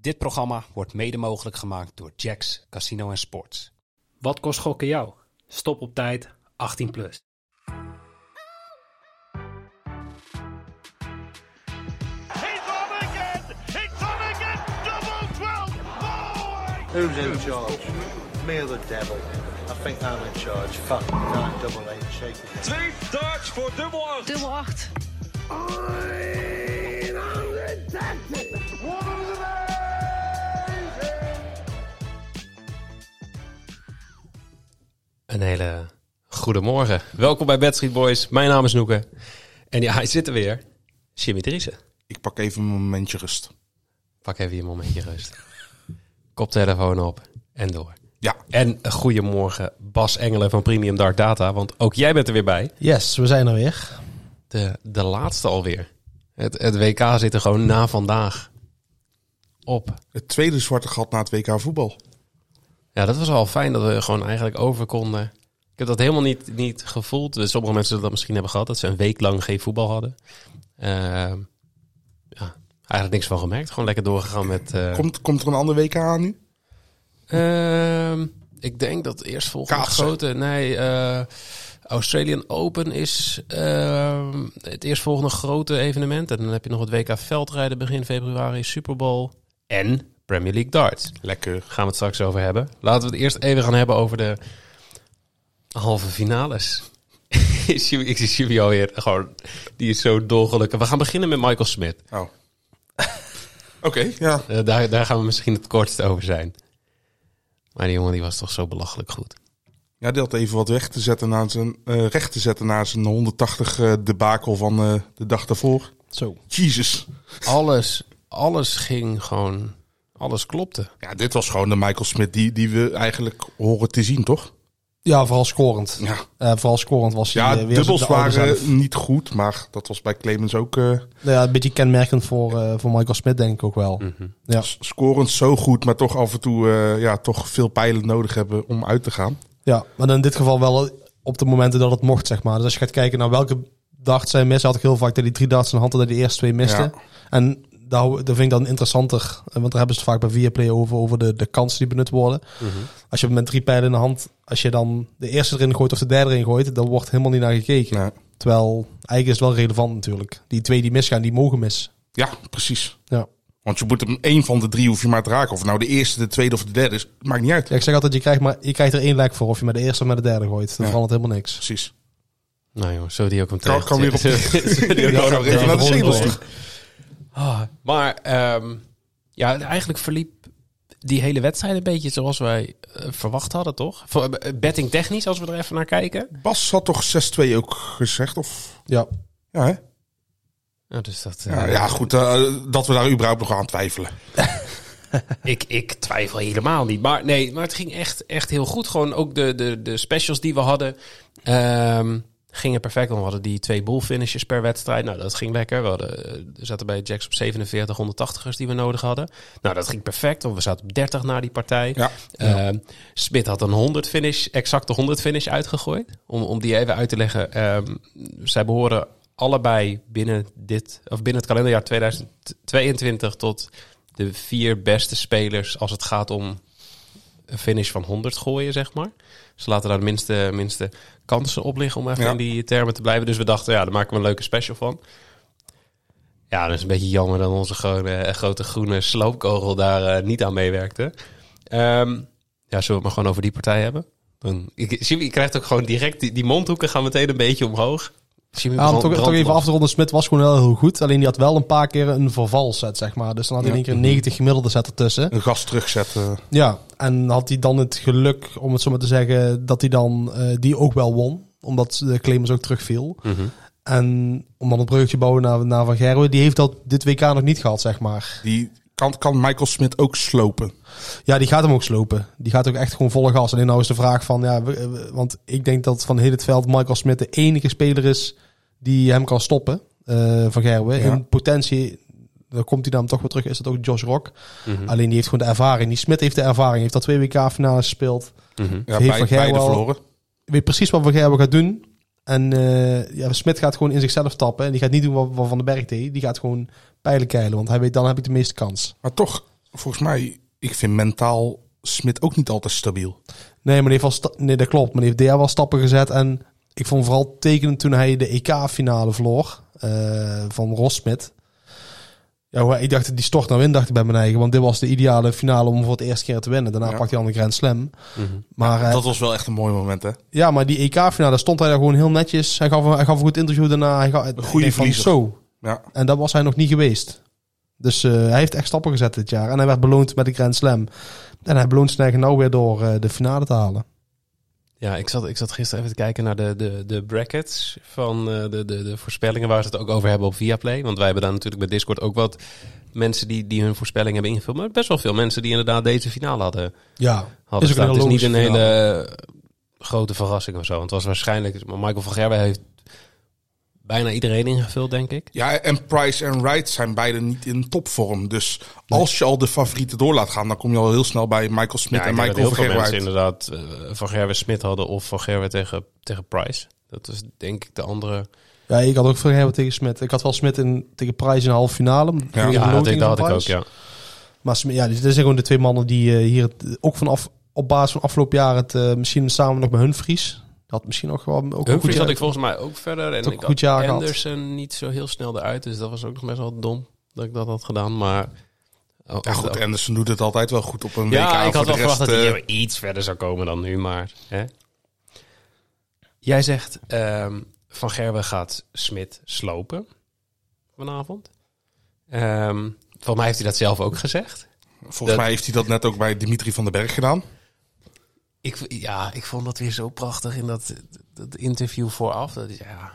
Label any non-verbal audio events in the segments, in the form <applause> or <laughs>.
Dit programma wordt mede mogelijk gemaakt door Jacks Casino en Sports. Wat kost gokken jou? Stop op tijd 18 plus. He's on again! It's on again! Double 12! Who's in charge? Me or the devil? I think I'm in charge. Fuck, nine double eight, shake it. Twee darts voor dubbel 8. Dubbel 8. Een hele goede morgen. Welkom bij Bad Street Boys. Mijn naam is Noeke. En ja, hij zit er weer. Jimmy Driessen. Ik pak even een momentje rust. Pak even je momentje rust. Koptelefoon op en door. Ja, En een goedemorgen Bas Engelen van Premium Dark Data. Want ook jij bent er weer bij. Yes, we zijn er weer. De, de laatste alweer. Het, het WK zit er gewoon na vandaag op. het tweede zwarte gat na het WK voetbal. Ja, dat was al fijn dat we gewoon eigenlijk over konden. Ik heb dat helemaal niet, niet gevoeld. Dus Sommige mensen zullen dat misschien hebben gehad. Dat ze een week lang geen voetbal hadden. Ehm, ja, eigenlijk niks van gemerkt. Gewoon lekker doorgegaan met... eh, Komt, komt er een ander WK aan nu? Ehm, ik denk dat eerst volgende Kaatsen. grote... Nee, eh, Australian Open is ehm, het eerstvolgende grote evenement. En dan heb je nog het WK veldrijden begin februari, Super Bowl en Premier League darts. Lekker. Gaan we het straks over hebben. Laten we het eerst even gaan hebben over de halve finales. <laughs> Ik zie Jimmy alweer gewoon, die is zo dolgelukkig. We gaan beginnen met Michael Smith. Oh. <laughs> Oké, ja. Eh, daar, daar gaan we misschien het kortst over zijn. Maar die jongen die was toch zo belachelijk goed. Ja, die had even wat weg te zetten na zijn, eh, recht te zetten na zijn 180 eh debakel van eh, de dag daarvoor. Zo. Jesus. Alles, alles ging gewoon, alles klopte. Ja, dit was gewoon de Michael Smith die, die we eigenlijk horen te zien, toch? Ja, vooral scorend. Ja, Eh, vooral scorend was hij ja eh, weer dubbels de waren zelf. niet goed, maar dat was bij Clemens ook eh, Nou Ja, een beetje kenmerkend voor, eh, voor Michael Smith denk ik ook wel. Ja. s- scorend zo goed, maar toch af en toe eh, ja, toch veel pijlen nodig hebben om uit te gaan. ja, maar dan in dit geval wel op de momenten dat het mocht, zeg maar. Dus als je gaat kijken naar welke darts zij missen, had ik heel vaak dat die drie darts in de hand hadden, dat die eerste twee misten. Ja. En daar, daar vind ik dan interessanter, eh, want daar hebben ze het vaak bij Viaplay over, over de, de kansen die benut worden. Als je met drie pijlen in de hand, als je dan de eerste erin gooit of de derde erin gooit, dan wordt helemaal niet naar gekeken. Terwijl, eigenlijk is het wel relevant natuurlijk. Die twee die misgaan, die mogen mis. ja, precies. Ja. Want je moet hem één van de drie hoef je maar te raken. Of nou de eerste, de tweede of de derde is, maakt niet uit. Ja, ik zeg altijd, je krijgt, maar, je krijgt er één lek voor of je met de eerste of met de derde gooit. Dan Ja. verandert helemaal niks. Precies. Nou joh, zo die ook hem Kan, <laughs> terecht. <laughs> kan weer op Ja, even naar de. Ah, maar ehm, ja, eigenlijk verliep die hele wedstrijd een beetje zoals wij eh, verwacht hadden, toch? Voor, eh, betting technisch, als we er even naar kijken. Bas had toch 6-2 ook gezegd? Of... Ja, Ja, hè? Ja, dus dat, Ja, eh, ja goed. dat we daar überhaupt nog aan twijfelen. <laughs> Ik, ik twijfel helemaal niet. Maar nee, maar het ging echt, echt heel goed. Gewoon ook de, de, de specials die we hadden ehm, gingen perfect. We hadden die twee bull finishes per wedstrijd. Nou, dat ging lekker. We hadden, eh, zaten bij Jacks op 47 180ers die we nodig hadden. Nou, dat ging perfect. Want we zaten op 30 na die partij. Ja. Ehm, Smit had een 100 finish, exacte 100 finish uitgegooid. Om, om die even uit te leggen. Ehm, zij behoren allebei binnen, dit, of binnen het kalenderjaar 2022 tot de vier beste spelers als het gaat om finish van 100 gooien, zeg maar. Ze laten daar de minste, minste kansen op liggen om even Ja. in die termen te blijven. Dus we dachten, ja, daar maken we een leuke special van. Ja, dat is een beetje jammer dat onze grote, grote groene sloopkogel daar eh, niet aan meewerkte. Ehm, ja, zullen we het maar gewoon over die partij hebben? Dan, ik, Jimmy, je krijgt ook gewoon direct, die, die mondhoeken gaan meteen een beetje omhoog. Ja om toch, toch even af te ronden. Smit was gewoon wel heel goed. Alleen die had wel een paar keer een vervalset, zeg maar. Dus dan had hij in één keer een 90 gemiddelde set ertussen. Een gas terugzetten. Ja, en had hij dan het geluk, om het zo maar te zeggen, dat hij dan eh, die ook wel won. Omdat de Clemens ook terugviel. Mhm. En om dan een bruggetje te bouwen naar, naar Van Gerwen. Die heeft dat dit WK nog niet gehad, zeg maar. Die kan, kan Michael Smith ook slopen. Ja, die gaat hem ook slopen. Die gaat ook echt gewoon volle gas. Alleen nou is de vraag van, ja, want ik denk dat van heel het veld Michael Smit de enige speler is die hem kan stoppen. eh, van Gerwen. Ja. In potentie, dan komt hij dan toch weer terug, is dat ook Josh Rock. Mhm. Alleen die heeft gewoon de ervaring. Die Smit heeft de ervaring. Heeft al twee WK-finales gespeeld. Mhm. Ja, Heeft bij, Van beide verloren. Weet precies wat Van Gerwen gaat doen. En eh ja, Smit gaat gewoon in zichzelf tappen. En die gaat niet doen wat, wat Van den Berg deed. Die gaat gewoon pijlen keilen. Want hij weet, dan heb ik de meeste kans. Maar toch, volgens mij, ik vind mentaal Smit ook niet altijd stabiel. Nee, maar die heeft sta- nee, dat klopt. Maar die heeft daar wel stappen gezet. En ik vond vooral tekenend toen hij de EK-finale verloor eh, van Rossmit. Ja, ik dacht, die stort nou in, dacht ik bij mijn eigen. Want dit was de ideale finale om voor het eerste keer te winnen. Daarna Ja. pakt hij al een Grand Slam. Maar, eh, Dat was wel echt een mooi moment, hè? ja, maar die EK-finale stond hij daar gewoon heel netjes. Hij gaf, een- hij gaf een goed interview daarna. Hij gaf, een goede verliezer. Zo. Ja. En dat was hij nog niet geweest. Dus eh, hij heeft echt stappen gezet dit jaar. En hij werd beloond met de Grand Slam. En hij beloont zijn eigen nou weer door eh, de finale te halen. Ja, ik zat, ik zat gisteren even te kijken naar de, de, de brackets van eh, de, de, de voorspellingen waar ze het ook over hebben op Viaplay. Want wij hebben daar natuurlijk bij Discord ook wat mensen die, die hun voorspelling hebben ingevuld. Maar best wel veel mensen die inderdaad deze finale hadden, Ja, hadden Is ook een. Het is niet een hele grote verrassing of zo. Want het was waarschijnlijk... maar Michael van Gerwen heeft bijna iedereen ingevuld, denk ik. Ja, en Price en Wright zijn beide niet in topvorm. Dus als je al de favorieten door laat gaan, dan kom je al heel snel bij Michael Smit Ja, en ik denk dat Michael heel veel mensen Vergerwe inderdaad eh, Van Gerwen Smit hadden of Van Gerwen tegen, tegen Price. Dat is denk ik de andere... Ja, ik had ook veel hebben tegen Smit. Ik had wel Smit in, tegen Price in de halve finale. Ja. Dat, loting dat had van ik ook, ja. Maar ja, dit zijn gewoon de twee mannen die eh, hier het, ook vanaf op basis van afgelopen jaar het eh, misschien samen nog bij Humphries. Dat misschien nog wel ook een goed jaar. had ik volgens mij ook verder. En ik goed jaar had gehad. Anderson niet zo heel snel eruit. Dus dat was ook nog best wel dom dat ik dat had gedaan. Maar... Oh, Ja goed, oh, Anderson doet het altijd wel goed op een ja, WK. ik had wel verwacht dat hij eh, weer iets verder zou komen dan nu. Maar hè? Jij zegt ehm, Van Gerwen gaat Smit slopen vanavond. Ehm volgens mij heeft hij dat zelf ook gezegd. Volgens dat- mij heeft hij dat net ook bij Dimitri van den Berg gedaan. Ik, ja, ik vond dat weer zo prachtig in dat, dat interview vooraf. Dat, is- ja,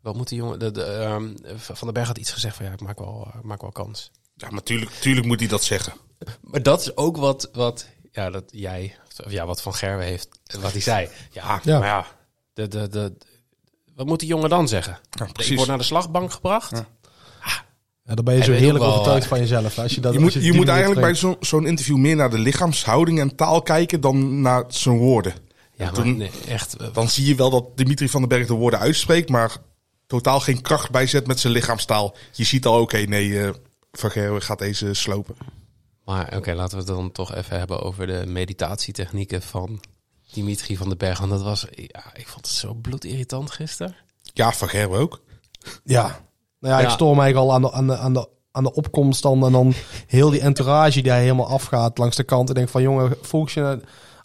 wat moet die jongen... De, de, ehm, van den Berg had iets gezegd van ja, ik maak wel, ik maak wel kans. Ja, maar tuurlijk, tuurlijk moet hij dat zeggen. <laughs> Maar dat is ook wat, wat ja, dat jij, of ja, wat Van Gerwen heeft, wat hij zei. Ja, Ja. maar ja, de, de, de, wat moet die jongen dan zeggen? Ja, ik precies. word naar de slagbank gebracht? Ja, dan ben je Hij zo weet heerlijk ook wel, overtuigd eh, van jezelf. hè, Als je, dat, Je als moet, je je die moet eigenlijk bij traint. zo- zo'n interview meer naar de lichaamshouding en taal kijken dan naar zijn woorden. Ja, maar toen- nee, echt. eh, Dan zie je wel dat Dimitri van den Berg de woorden uitspreekt, maar totaal geen kracht bijzet met zijn lichaamstaal. Je ziet al, oké, nee, eh Van Gerwen gaat deze slopen. Maar oké, laten we het dan toch even hebben over de meditatietechnieken van Dimitri van den Berg. Want dat was, ja, ik vond het zo bloedirritant gisteren. Ja, Van Gerwen ook. Ja. Nou ja, ik stoor mij al aan de, aan, de, aan, de, aan de opkomst dan. En dan heel die entourage die hij helemaal afgaat langs de kant. En denk van, jongen, focus je... naar-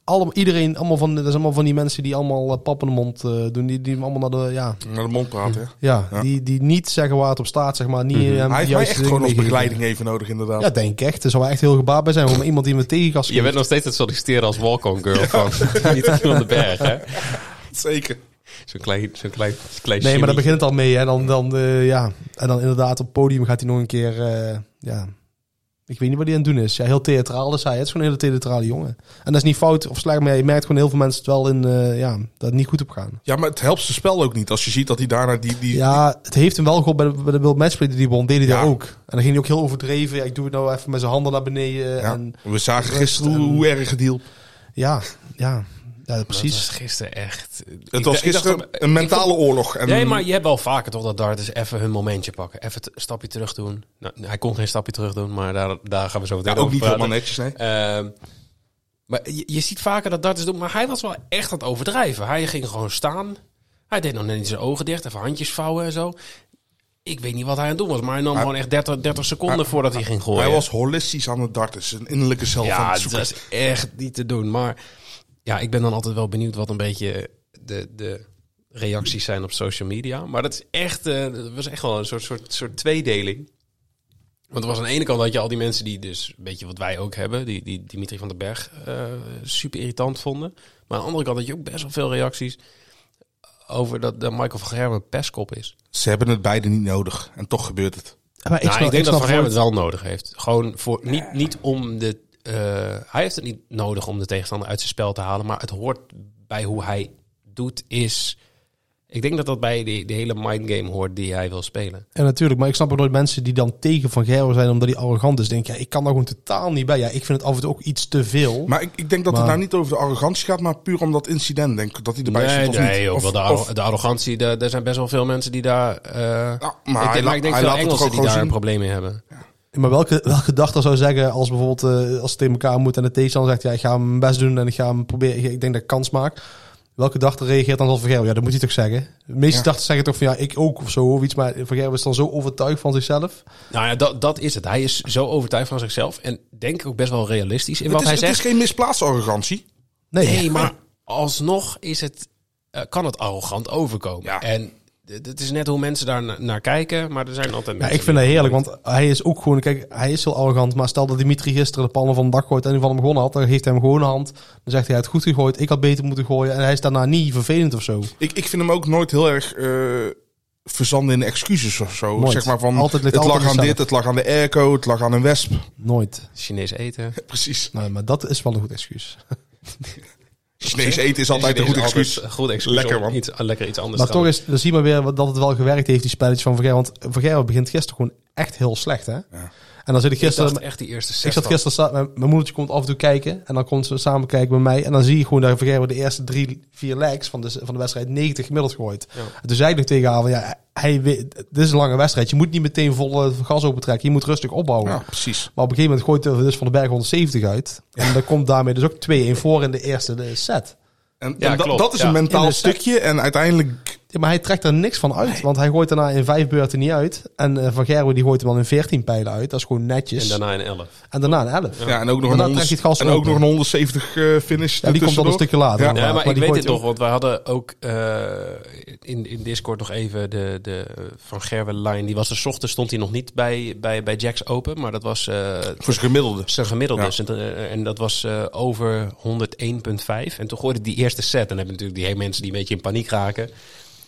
Allemaal, iedereen, allemaal van, dat is allemaal van die mensen die allemaal eh, pap in de mond eh, doen. Die, die allemaal naar de, ja, Naar de mond praten. hè. ja, Ja. Die, die niet zeggen waar het op staat, zeg maar. Niet, eh, Hij heeft mij echt gewoon als begeleiding even nodig, inderdaad. Ja, denk ik echt. Er zou echt heel gebaat bij zijn. Om iemand die me tegen kan Je bent nog steeds het solliciteren als walk-on girl van <laughs> van den Berg, hè? Zeker. Zo'n klein, zo'n klein, klein Nee, maar daar begint het al mee. En dan, dan, eh, ja. en dan inderdaad op het podium gaat hij nog een keer... eh, ja, ik weet niet wat hij aan het doen is. Ja, heel theatraal is hij. Het is gewoon een hele theatrale jongen. En dat is niet fout of slecht, maar je merkt gewoon heel veel mensen het wel in... eh, ja, dat het niet goed op gaan. Ja, maar het helpt zijn spel ook niet. Als je ziet dat hij daarna die... die Ja, het heeft hem wel geholpen bij de, bij de World Matchplay die won. Deed hij Ja. daar ook. En dan ging hij ook heel overdreven. Ja, ik doe het nou even met zijn handen naar beneden. ja, En we zagen gisteren hoe, en- hoe erg het hielp. ja, ja, ja, Dat precies. was gisteren echt... Het was gisteren een mentale oorlog. En Nee, maar je hebt wel vaker toch dat darters even hun momentje pakken. Even een stapje terug doen. Nou, hij kon geen stapje terug doen, maar daar, daar gaan we zo meteen ja, ook over niet praten. helemaal netjes, nee. Ehm, maar je, je ziet vaker dat darters doen, maar hij was wel echt aan het overdrijven. Hij ging gewoon staan. Hij deed nog net niet zijn ogen dicht, even handjes vouwen en zo. Ik weet niet wat hij aan het doen was, maar hij nam Hij- gewoon echt 30, 30 seconden Hij- voordat hij ging gooien. Hij was holistisch aan het darten. Zijn innerlijke zelf aan ja, het dat is echt niet te doen. Maar ja, ik ben dan altijd wel benieuwd wat een beetje de, de reacties zijn op social media. Maar dat is echt, eh, dat was echt wel een soort, soort, soort tweedeling. Want er was aan de ene kant dat je al die mensen die dus, een beetje wat wij ook hebben, die, die Dimitri van den Berg eh, super irritant vonden. Maar aan de andere kant had je ook best wel veel reacties over dat de Michael van Gerwen een pestkop is. Ze hebben het beide niet nodig. En toch gebeurt het. Maar Ik, nou, snap- ik denk dat Van Gerwen het wel nodig heeft. Gewoon voor, niet, niet om de... eh, hij heeft het niet nodig om de tegenstander uit zijn spel te halen. Maar het hoort bij hoe hij doet is... Ik denk dat dat bij de, de hele mindgame hoort die hij wil spelen. Ja, natuurlijk. Maar ik snap ook nooit mensen die dan tegen Van Gerwen zijn omdat hij arrogant is. Denk ja, ik kan daar gewoon totaal niet bij. Ja, ik vind het af en toe ook iets te veel. Maar ik, ik denk dat Maar- het nou niet over de arrogantie gaat, maar puur om dat incident. Denk ik dat hij erbij nee, zit of nee, niet. ook Of- wel de, arro- of- de arrogantie. daar- Er zijn best wel veel mensen die daar... eh, Ja, maar ik, hij denk- maar ik denk hij veel Engelsen ook die daar een probleem mee hebben. Maar welke, welke dag zou zeggen als bijvoorbeeld eh, als het tegen elkaar moet en de tegenstander zegt ja ik ga mijn best doen en ik ga hem proberen, ik denk dat ik kans maak. Welke dag reageert dan als Van Gerwen? Ja, dat moet hij toch zeggen. De meeste Ja. dachten zeggen toch van ja ik ook of zo of iets, maar Van Gerwen is dan zo overtuigd van zichzelf. Nou ja, dat, dat is het. Hij is zo overtuigd van zichzelf. En denk ik ook best wel realistisch in Het wat is, hij het zegt. is geen misplaatste arrogantie. Nee, Nee, maar alsnog is het, eh, kan het arrogant overkomen. Ja. En het is net hoe mensen daar na- naar kijken. Maar er zijn altijd Ja, ik vind dat die- heerlijk, want hij is ook gewoon, kijk, hij is heel arrogant. Maar stel dat Dimitri gisteren de pannen van de dak gooit en die van hem gewonnen had, dan geeft hij hem gewoon een hand. Dan zegt hij, hij had goed gegooid, ik had beter moeten gooien. En hij is daarna niet vervelend of zo. Ik, ik vind hem ook nooit heel erg eh verzanden in excuses of zo. Nooit. Zeg maar van, Altijd ligt het lag aan dit, het lag aan de airco, het lag aan een wesp. Nooit. Chinees eten. <laughs> Precies. Nee, maar dat is wel een goed excuus. <laughs> Chinees eten is altijd een goed excuus. goed excuus Lekker, man. Iets, lekker iets anders Maar toch is, dan zien we weer wat- dat het wel gewerkt heeft, die spelletjes van Vergeer. Want Vergeer begint gisteren gewoon echt heel slecht, hè? En dan zit ik. Ik gisteren... dacht echt die eerste set Ik zat gisteren, mijn, mijn moedertje komt af en toe kijken. En dan komt ze samen kijken bij mij. En dan zie je gewoon dat Vergeer de eerste drie, vier legs van de, van de wedstrijd 90 gemiddeld gooit. Ja. En toen zei ik nog tegen haar, van, ja, hij, weet- dit is een lange wedstrijd. Je moet niet meteen vol gas opentrekken. Je moet rustig opbouwen. Ja, precies. Maar op een gegeven moment gooit hij dus van de berg 170 uit. En dan komt daarmee dus ook 2-1 voor in de eerste set. En, Ja, en dat- klopt, dat is ja. een mentaal stukje. En uiteindelijk... Ja, maar hij trekt er niks van uit. Want hij gooit daarna in vijf beurten niet uit. En eh, Van Gerwen die gooit hem dan in 14 pijlen uit. Dat is gewoon netjes. En daarna een 11. En daarna een 11. Ja, en ook nog een, trekt hij het gas 100, en ook nog een 170 eh, finish Ja, die komt dan een stukje later. Ja. maar, ik die weet hij nog, want we hadden ook eh, in, in Discord nog even de, de Van Gerwen line. Die was er 's ochtends, stond hij nog niet bij, bij, bij Jacks Open, maar dat was eh, Voor zijn gemiddelde. zijn gemiddelde. Ja. En, en dat was eh, over 101,5. En toen gooide hij die eerste set. En dan heb je natuurlijk die hele mensen die een beetje in paniek raken.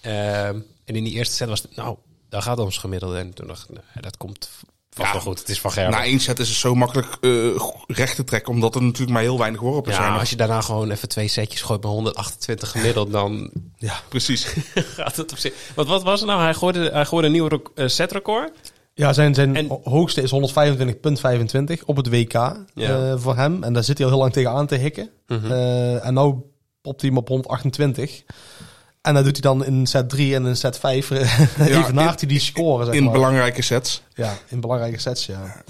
Ehm, en in die eerste set was het, nou, daar gaat ons gemiddelde. En toen dacht ik, nou, dat komt vast Ja. wel goed. Het is Van Gerwen. Na één set is het zo makkelijk eh, recht te trekken. Omdat er natuurlijk maar heel weinig worpen zijn. ja, als je daarna gewoon even twee setjes gooit met 128 gemiddeld, dan Precies. <laughs> gaat het op zich. Want wat was het nou? Hij gooide, hij gooide een nieuw rec- eh, setrecord. Ja, zijn, zijn En- hoogste is 125,25 op het WK Ja. eh, voor hem. En daar zit hij al heel lang tegenaan te hikken. Mhm. Eh, en nou popt hij hem op 128. En dan doet hij dan in set 3 en in set 5 <laughs> evenaart hij die score, zeg In maar. belangrijke sets. Ja, in belangrijke sets, ja.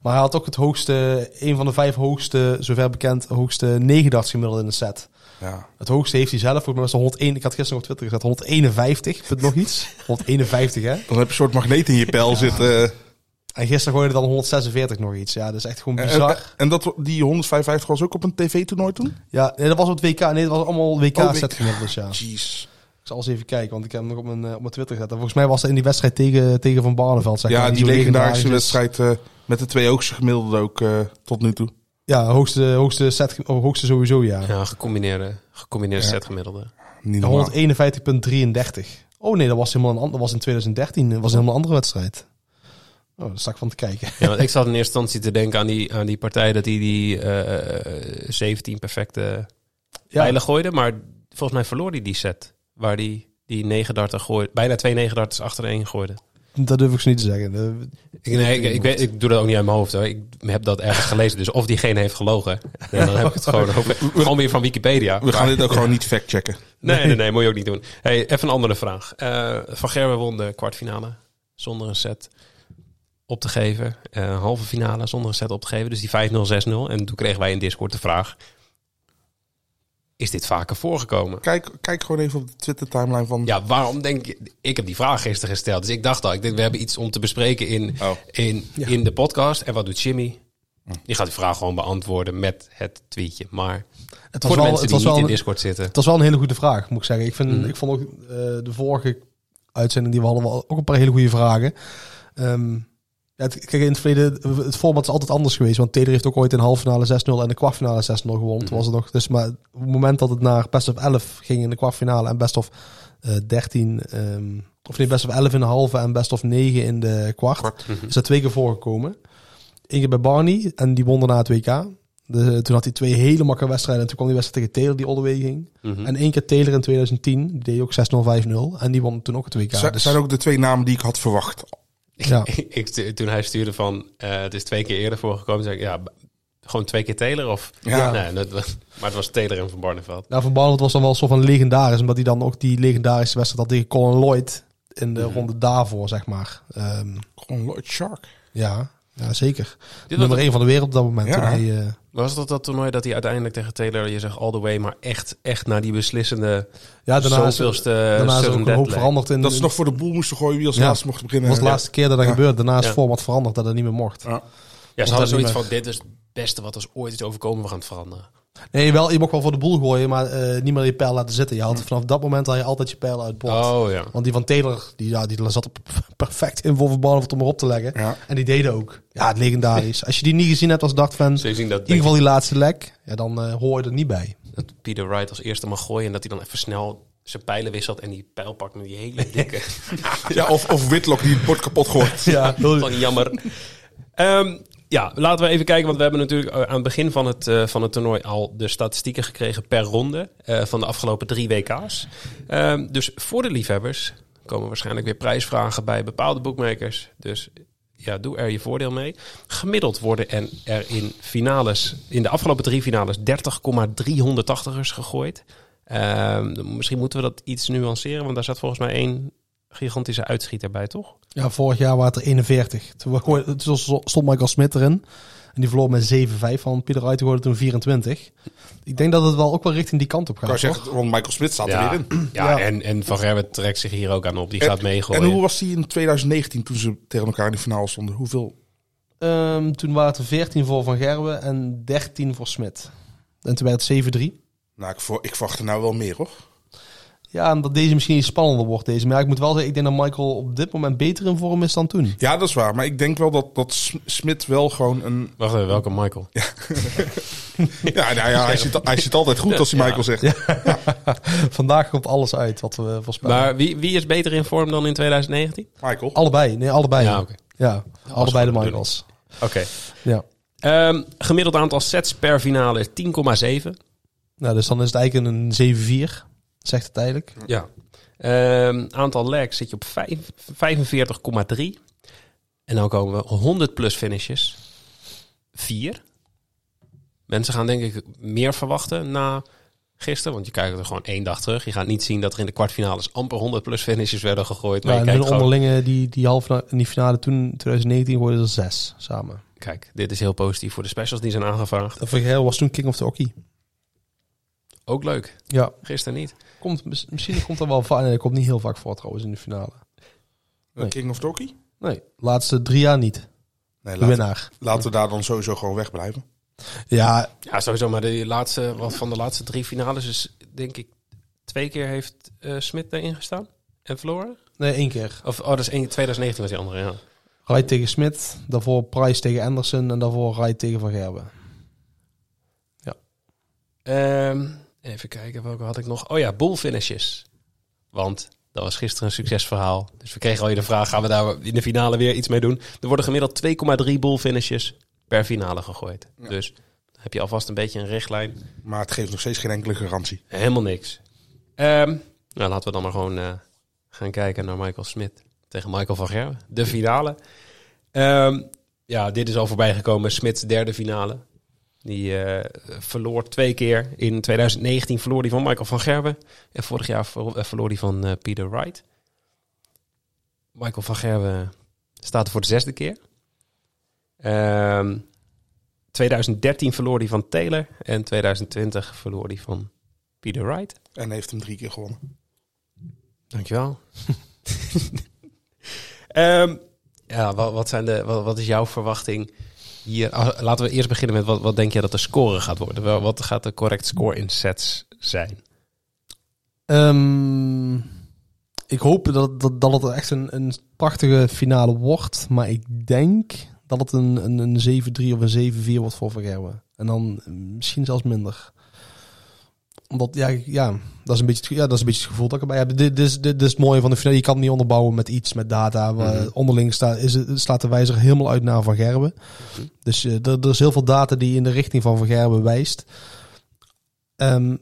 Maar hij had ook het hoogste, een van de vijf hoogste, zover bekend, hoogste negendagsgemiddelde in de set. Ja. Het hoogste heeft hij zelf, volgens mij was het 101, ik had gisteren op Twitter gezet, 151, punt nog iets. <laughs> 151, hè. Dan heb je een soort magneet in je pijl zitten. En gisteren gooide dan 146 nog iets. Ja, dat is echt gewoon bizar. en, en dat, die 155 was ook op een tv-toernooi toen? Ja, nee, dat was op het WK. Nee, dat was allemaal Oh, WK-set gemiddeldes, ja. Jeez. Zal eens even kijken, want ik heb hem nog op mijn, eh, op mijn Twitter gezet. En volgens mij was dat in die wedstrijd tegen, tegen Van Barneveld, zeg Ja, maar. die legendarische legendarisch is. wedstrijd eh, met de twee hoogste gemiddelden ook eh, tot nu toe. Ja, hoogste, hoogste set, of hoogste sowieso, ja. Ja, gecombineerde, gecombineerde setgemiddelde. Niet normaal. 151,33. Oh nee, dat was helemaal een ander, dat was in 2013. Dat was een helemaal andere wedstrijd. Oh, daar sta ik van te kijken. Ja, want ik zat in eerste instantie te denken aan die, aan die partij dat hij die eh, 17 perfecte Ja, pijlen gooide. Maar volgens mij verloor hij die set. Waar die 9 darten gooide. Bijna twee 9 darters achtereen gooide. dat durf ik zo niet te zeggen. Ik, nee, ik, ik, weet, ik doe dat ook niet uit mijn hoofd. Hoor. Ik heb dat ergens gelezen. Dus of diegene heeft gelogen. En dan heb ik het gewoon, over, gewoon weer van Wikipedia. We gaan dit ook gewoon niet factchecken. Nee, nee, nee, moet je ook niet doen. Hey, even een andere vraag. Eh, van Gerwen won de kwartfinale zonder een set op te geven. Eh, halve finale zonder een set op te geven. Dus die 5-0, 6-0. En toen kregen wij in Discord de vraag... Is dit vaker voorgekomen? Kijk, kijk gewoon even op de Twitter-timeline van... Ja, waarom denk je... Ik heb die vraag gisteren gesteld. Dus ik dacht al, ik denk, we hebben iets om te bespreken in, Oh. in, in de podcast. En wat doet Jimmy? Die gaat die vraag gewoon beantwoorden met het tweetje. Maar het voor was de wel, mensen het die was niet wel in Discord zitten... Het was wel een hele goede vraag, moet ik zeggen. Ik, vind, Mhm. ik vond ook eh, de vorige uitzending die we hadden, wel ook een paar hele goede vragen. Ehm, ja, het, kijk, in het verleden, het format is altijd anders geweest. Want Taylor heeft ook ooit in de halve finale 6-0 en de kwartfinale 6-0 gewonnen. Toen was het nog, dus maar op het moment dat het naar best of 11 ging in de kwartfinale en best of eh 13, ehm, of nee, best of 11 in de halve en best of 9 in de kwart, is dat twee keer voorgekomen. Eén keer bij Barney en die won daarna het WK. De, toen had hij twee hele makkelijke wedstrijden. En toen kwam die wedstrijd tegen Taylor die all the way ging. Mhm. En één keer Taylor in 2010. Die deed ook 6-0, 5-0. En die won toen ook het WK. Zijn- dus, zijn ook de twee namen die ik had verwacht. Ja. <laughs> ik, toen hij stuurde van, eh, het is twee keer eerder voorgekomen, zei ik, ja, gewoon twee keer Taylor of? Ja. Nee, dat, <laughs> maar het was Taylor en Van Barneveld. Nou, Van Barneveld was dan wel zo van legendarisch. Omdat hij dan ook die legendarische wedstrijd had tegen Colin Lloyd. In de ronde daarvoor, zeg maar. Ehm, Gewoon Lloyd Shark. ja. Ja, zeker. Dit Nummer was, 1 van de wereld op dat moment. Ja. toen hij, eh, was dat dat toernooi dat hij uiteindelijk tegen Taylor, je zegt all the way, maar echt, echt naar die beslissende ja, daarna is, zoveelste daarna is er ook een hoop veranderd. In, Dat is nog voor de boel moesten gooien wie als Ja. laatste mocht beginnen. dat was de laatste keer dat dat Ja. gebeurde. Daarna is Ja. het format veranderd dat het niet meer mocht. Ja. Ja, ze dat hadden zoiets van, dit is het beste wat ons ooit is overkomen, we gaan het veranderen. Nee, wel, je mocht wel voor de boel gooien, maar eh, niet meer je pijl laten zitten. Je had, vanaf dat moment had je altijd je pijl uit bord. Oh ja. Want die van Taylor, die, ja, die zat er <laughs> perfect in voor ballen om erop te leggen. Ja. En die deden ook. Ja, het legendarisch. <laughs> Als je die niet gezien hebt als dat, in ieder geval die laatste lek, ja, dan eh, hoor je er niet bij. dat Peter Wright als eerste mag gooien en dat hij dan even snel zijn pijlen wisselt en die pijl pakt met die hele <laughs> dikke. Ja, of, of Whitlock die het bord kapot gooit. Ja, Van jammer. Ehm, ja, laten we even kijken, want we hebben natuurlijk eh, aan het begin van het, eh, van het toernooi al de statistieken gekregen per ronde eh, van de afgelopen drie WK's. Ehm, dus voor de liefhebbers komen waarschijnlijk weer prijsvragen bij bepaalde bookmakers. Dus ja, doe er je voordeel mee. Gemiddeld worden en er in finales, in de afgelopen drie finales, 30,380ers gegooid. Ehm, misschien moeten we dat iets nuanceren, want daar zat volgens mij één gigantische uitschieter bij, toch? Ja, vorig jaar waren het er 41. Toen stond Michael Smit erin. En die verloor met 7-5 van Pieter Wright. Die hoorde toen 24. Ik denk dat het wel ook wel richting die kant op Ik gaat. toch? zeggen, want Michael Smit staat er weer in. Ja, Ja. En, en Van Gerwen trekt zich hier ook aan op. Die En- gaat meegooien. En hoe was die in 2019 toen ze tegen elkaar in de finale stonden? Hoeveel? Ehm, toen waren het er 14 voor Van Gerwen en 13 voor Smit. En toen werd het 7-3. Nou, ik, voor, ik verwacht er nou wel meer, hoor. Ja, en dat deze misschien iets spannender wordt. Deze. Maar ja, ik moet wel zeggen, ik denk dat Michael op dit moment beter in vorm is dan toen. Ja, dat is waar. Maar ik denk wel dat, dat Sm- Smit wel gewoon een... Wacht even, welke Michael? <laughs> Ja, nou ja, hij zit, hij zit altijd goed als hij Ja. Michael zegt. <laughs> Vandaag komt alles uit wat we voorspellen. Maar wie, wie is beter in vorm dan in 2019? Michael. Allebei, nee, allebei. Ja, Ja, allebei de Michaels. Oké. Ja. Ehm, gemiddeld aantal sets per finale is 10,7. Nou, dus dan is het eigenlijk een 7-4, zegt het eigenlijk. Ja. Ehm, aantal legs zit je op vijf- 45,3. En dan komen we 100 plus finishes. 4. Mensen gaan denk ik meer verwachten na gisteren. Want je kijkt er gewoon één dag terug. Je gaat niet zien dat er in de kwartfinales amper 100 plus finishes werden gegooid. Maar Ja, je en gewoon, onderlinge, die, die halve in die finale toen, 2019, worden er zes samen. kijk, dit is heel positief voor de specials die zijn aangevraagd. Dat was toen King of the Hockey. Ook leuk. Ja. Gisteren niet. Komt, mis- misschien komt er wel vaak, nee, dat komt niet heel vaak voor trouwens in de finale. Nee. King of Doki? Nee, de laatste drie jaar niet. Nee, De laten, winnaar. laten we daar dan sowieso gewoon wegblijven. Ja, Ja, sowieso. Maar de laatste, wat van de laatste drie finales is, denk ik, twee keer heeft eh Smit erin gestaan. En verloren? nee, één keer. Of, oh, dat is één, 2019 was die andere, ja. Tegen Smit, daarvoor Price tegen Anderson en daarvoor Wright tegen Van Gerwen. Ehm, even kijken, welke had ik nog? Oh ja, bull finishes. Want dat was gisteren een succesverhaal. Dus we kregen al je de vraag, gaan we daar in de finale weer iets mee doen? Er worden gemiddeld 2,3 bull finishes per finale gegooid. Dus dan heb je alvast een beetje een richtlijn. Maar het geeft nog steeds geen enkele garantie. Helemaal niks. Ehm, nou, laten we dan maar gewoon eh, gaan kijken naar Michael Smit tegen Michael van Gerwen. De finale. Ehm, ja, dit is al voorbij gekomen. Smits derde finale. Die eh, verloor twee keer. In 2019 verloor hij van Michael van Gerwen. En vorig jaar eh, verloor hij van eh, Peter Wright. Michael van Gerwen staat er voor de zesde keer. Ehm 2013 verloor hij van Taylor. En 2020 verloor hij van Peter Wright. En heeft hem drie keer gewonnen. Dankjewel. <laughs> Ehm ja, wat, wat, zijn de, wat, wat is jouw verwachting hier? Ah, Laten we eerst beginnen met wat, wat denk je dat de score gaat worden? Wat gaat de correct score in sets zijn? Ehm, ik hoop dat, dat, dat het echt een, een prachtige finale wordt. Maar ik denk dat het een, een, een 7-3 of een 7-4 wordt voor Van Gerwen. En dan misschien zelfs minder. Omdat, ja, ja, dat is een beetje, het- ja, dat is een beetje het gevoel dat ik erbij heb. Dit, dit, is, dit, dit is het mooie van de finale. Je kan het niet onderbouwen met iets, met data. Waar Mhm. Onderling staat, is het, slaat de wijzer helemaal uit naar Van Gerwen. Dus eh, er, er is heel veel data die in de richting van Van Gerwen wijst. Ehm,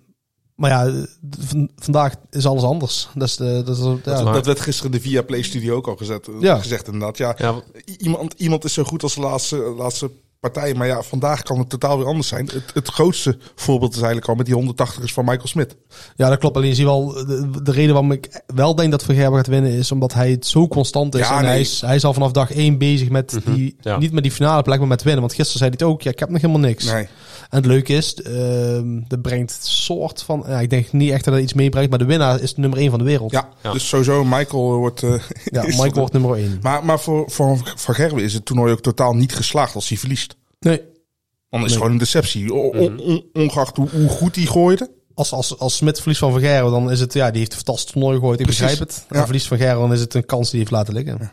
maar ja, v- vandaag is alles anders. Dat is de, dat is, ja, Dat werd gisteren de Via Play Studio ook al gezet, Ja. gezegd inderdaad. Ja, Ja, iemand, iemand is zo goed als de laatste, laatste partijen. Maar ja, vandaag kan het totaal weer anders zijn. Het, het grootste voorbeeld is eigenlijk al met die 180ers van Michael Smit. Ja, dat klopt. Alleen je ziet wel, de, de reden waarom ik wel denk dat Van Gerwen gaat winnen is omdat hij het zo constant is. Ja, en hij, is, hij is al vanaf dag één bezig met die, ja. niet met die finale plek, maar met winnen. Want gisteren zei hij het ook, ja, ik heb nog helemaal niks. Nee. En het leuke is, ehm dat brengt soort van, ja, ik denk niet echt dat het iets meebrengt, maar de winnaar is de nummer één van de wereld. Ja, Ja. dus sowieso Michael wordt... eh, Ja, <laughs> Michael wordt nummer één. Maar, maar voor, voor Van Gerwen is het toernooi ook totaal niet geslaagd als hij verliest. Nee. Dan is het Nee. gewoon een deceptie. O- on- ongeacht hoe, hoe goed hij gooide. Als, als, als Smit verliest van Van Gerwen, dan is het, ja, die heeft een fantastisch toernooi gegooid, ik Precies. begrijp het. En Ja. verliest van Gerwen, dan is het een kans die hij heeft laten liggen.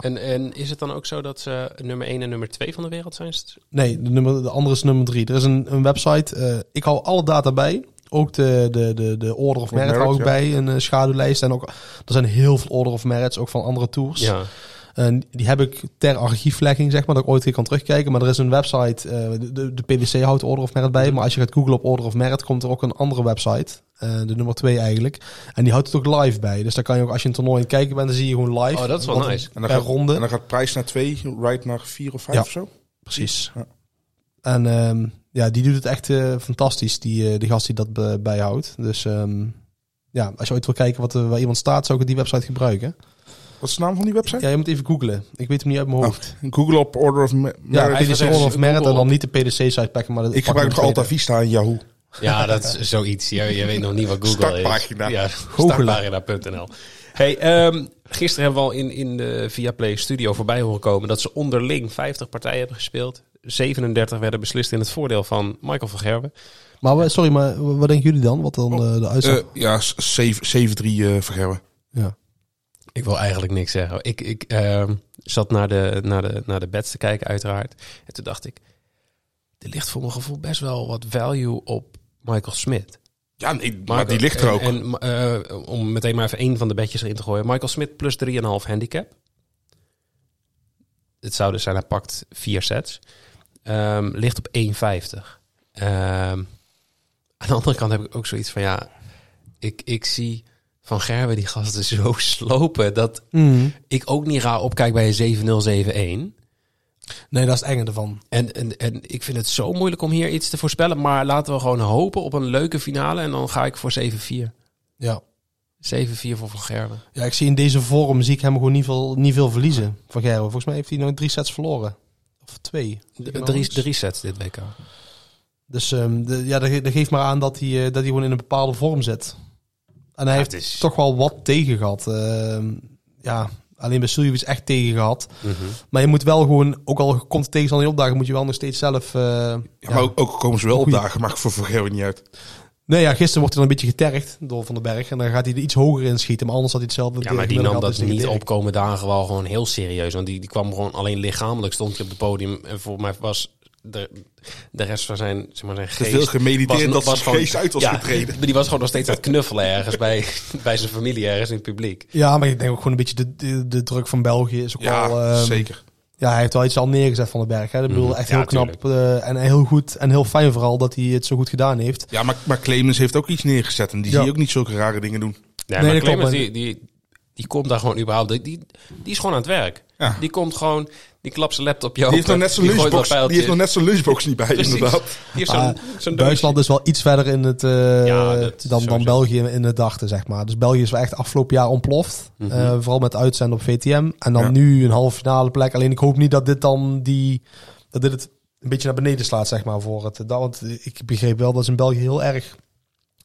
En, en is het dan ook zo dat ze nummer 1 en nummer 2 van de wereld zijn? Nee, de, nummer, de andere is nummer drie. Er is een, een website. eh, ik hou alle data bij. Ook de, de, de, de Order of Merit Merit, hou ik ja. bij. Een eh, schaduwlijst. En ook, er zijn heel veel Order of Merits, ook van andere tours. Ja. En die heb ik ter archieflegging, zeg maar, dat ik ooit weer kan terugkijken. Maar er is een website, eh, de, de, de PDC houdt Order of Merit bij. Maar als je gaat googlen op Order of Merit, komt er ook een andere website. eh, de nummer twee eigenlijk. En die houdt het ook live bij. Dus dan kan je ook, als je een toernooi aan het kijken bent, dan zie je gewoon live. Oh, dat is wel nice. En dan, gaat, ronde. en dan gaat prijs naar twee, ride naar vier of vijf Ja. of zo. Precies. Ja. En ehm, ja, die doet het echt fantastisch, die, eh, die gast die dat bijhoudt. Dus ehm, ja, als je ooit wil kijken wat, er- waar iemand staat, zou ik die website gebruiken. Wat is de naam van die website? Ja, je moet even googlen. Ik weet hem niet uit mijn Oh, hoofd. Google op Order of Me- ja, Merit. PDC zeggen, Order of Merit en dan niet de PDC-site pakken, maar de Ik gebruik nog Alta Vista en Yahoo. Ja, dat is zoiets. Je, je weet nog niet wat Google Startpagina. is. Ja, startpagina.nl. Hey, ehm, gisteren hebben we al in, in de Viaplay Studio voorbij horen komen dat ze onderling 50 partijen hebben gespeeld. 37 werden beslist in het voordeel van Michael van Gerwen. Maar sorry, maar wat denken jullie dan? Wat dan eh, de uitslag? Eh, ja, 7-3 eh Vergerwen. ja. Ik wil eigenlijk niks zeggen. Ik, ik ehm, zat naar de, naar, de, naar de bets te kijken, uiteraard. En toen dacht ik, er ligt voor mijn gevoel best wel wat value op Michael Smit. Ja, nee, maar, die ligt er ook. En, eh, om meteen maar even één van de bedjes erin te gooien. Michael Smit plus 3,5 handicap. Het zou dus zijn, hij pakt vier sets. Ehm, ligt op 1,50. Ehm, aan de andere kant heb ik ook zoiets van, ja, ik, ik zie Van Gerwen die gasten zo <laughs> slopen... dat Mm. ik ook niet raar opkijk bij een 7-0, 7-1. Nee, dat is het enge ervan. En, en, en ik vind het zo moeilijk om hier iets te voorspellen. Maar laten we gewoon hopen op een leuke finale. En dan ga ik voor 7-4. 7-4 Ja. voor Van Gerwen. ja, ik zie in deze vorm zie ik hem gewoon niet veel, niet veel verliezen van Gerwen. Volgens mij heeft hij nog drie sets verloren. Of twee. Drie, drie sets dit WK. Dus ehm, de, ja, dat, ge- dat geeft maar aan dat hij, eh, dat hij gewoon in een bepaalde vorm zit. En hij Ja, heeft het is- toch wel wat tegen gehad. Ehm, ja, alleen bij Suljevic echt tegen gehad. Maar je moet wel gewoon, ook al komt de tegenstander niet opdagen, moet je wel nog steeds zelf... eh, Ja, ja. maar ook, ook komen ze wel op Goeie- dagen, maakt voor Vergerwen niet uit. Nee, ja, gisteren wordt hij dan een beetje getergd door Van den Berg. En dan gaat hij er iets hoger in schieten. Maar anders had hij hetzelfde. Ja, maar die nam dat niet op. opkomen dagen wel gewoon heel serieus. Want die, die kwam gewoon alleen lichamelijk stond hij op het podium. En voor mij was de, de rest van zijn, zeg maar, zijn Te geest... veel gemediteerd dat zijn gewoon- geest uit was ja, getreden. Die was gewoon nog steeds aan het knuffelen ergens bij, <laughs> bij zijn familie, ergens in het publiek. Ja, maar ik denk ook gewoon een beetje de, de, de druk van België is ook Ja, wel... ehm, zeker. Ja, hij heeft wel iets al neergezet van den Berg. Hè. Ik bedoel, Mhm. echt Ja, heel knap eh, en heel goed en heel fijn vooral dat hij het zo goed gedaan heeft. Ja, maar, maar Clemens heeft ook iets neergezet. En die Ja. zie je ook niet zulke rare dingen doen. Ja, Nee, maar Clemens, maar- die, die, die komt daar gewoon überhaupt... Die, die, die is gewoon aan het werk. Ja. Die komt gewoon... Die klapt zijn laptopje Die open. heeft nog net zijn die lunchbox, die heeft nog net zijn lunchbox niet bij, Precies. inderdaad. Die Ah, zo'n zo'n Duitsland is wel iets verder in het, eh, Ja, dat dan, dan. België in het dachten, zeg maar. Dus België is wel echt afgelopen jaar ontploft. Eh, vooral met uitzenden op VTM. En dan Ja. nu een halve finale plek. Alleen ik hoop niet dat dit dan die... Dat dit het een beetje naar beneden slaat, zeg maar, voor het. Dat, want ik begreep wel dat ze in België heel erg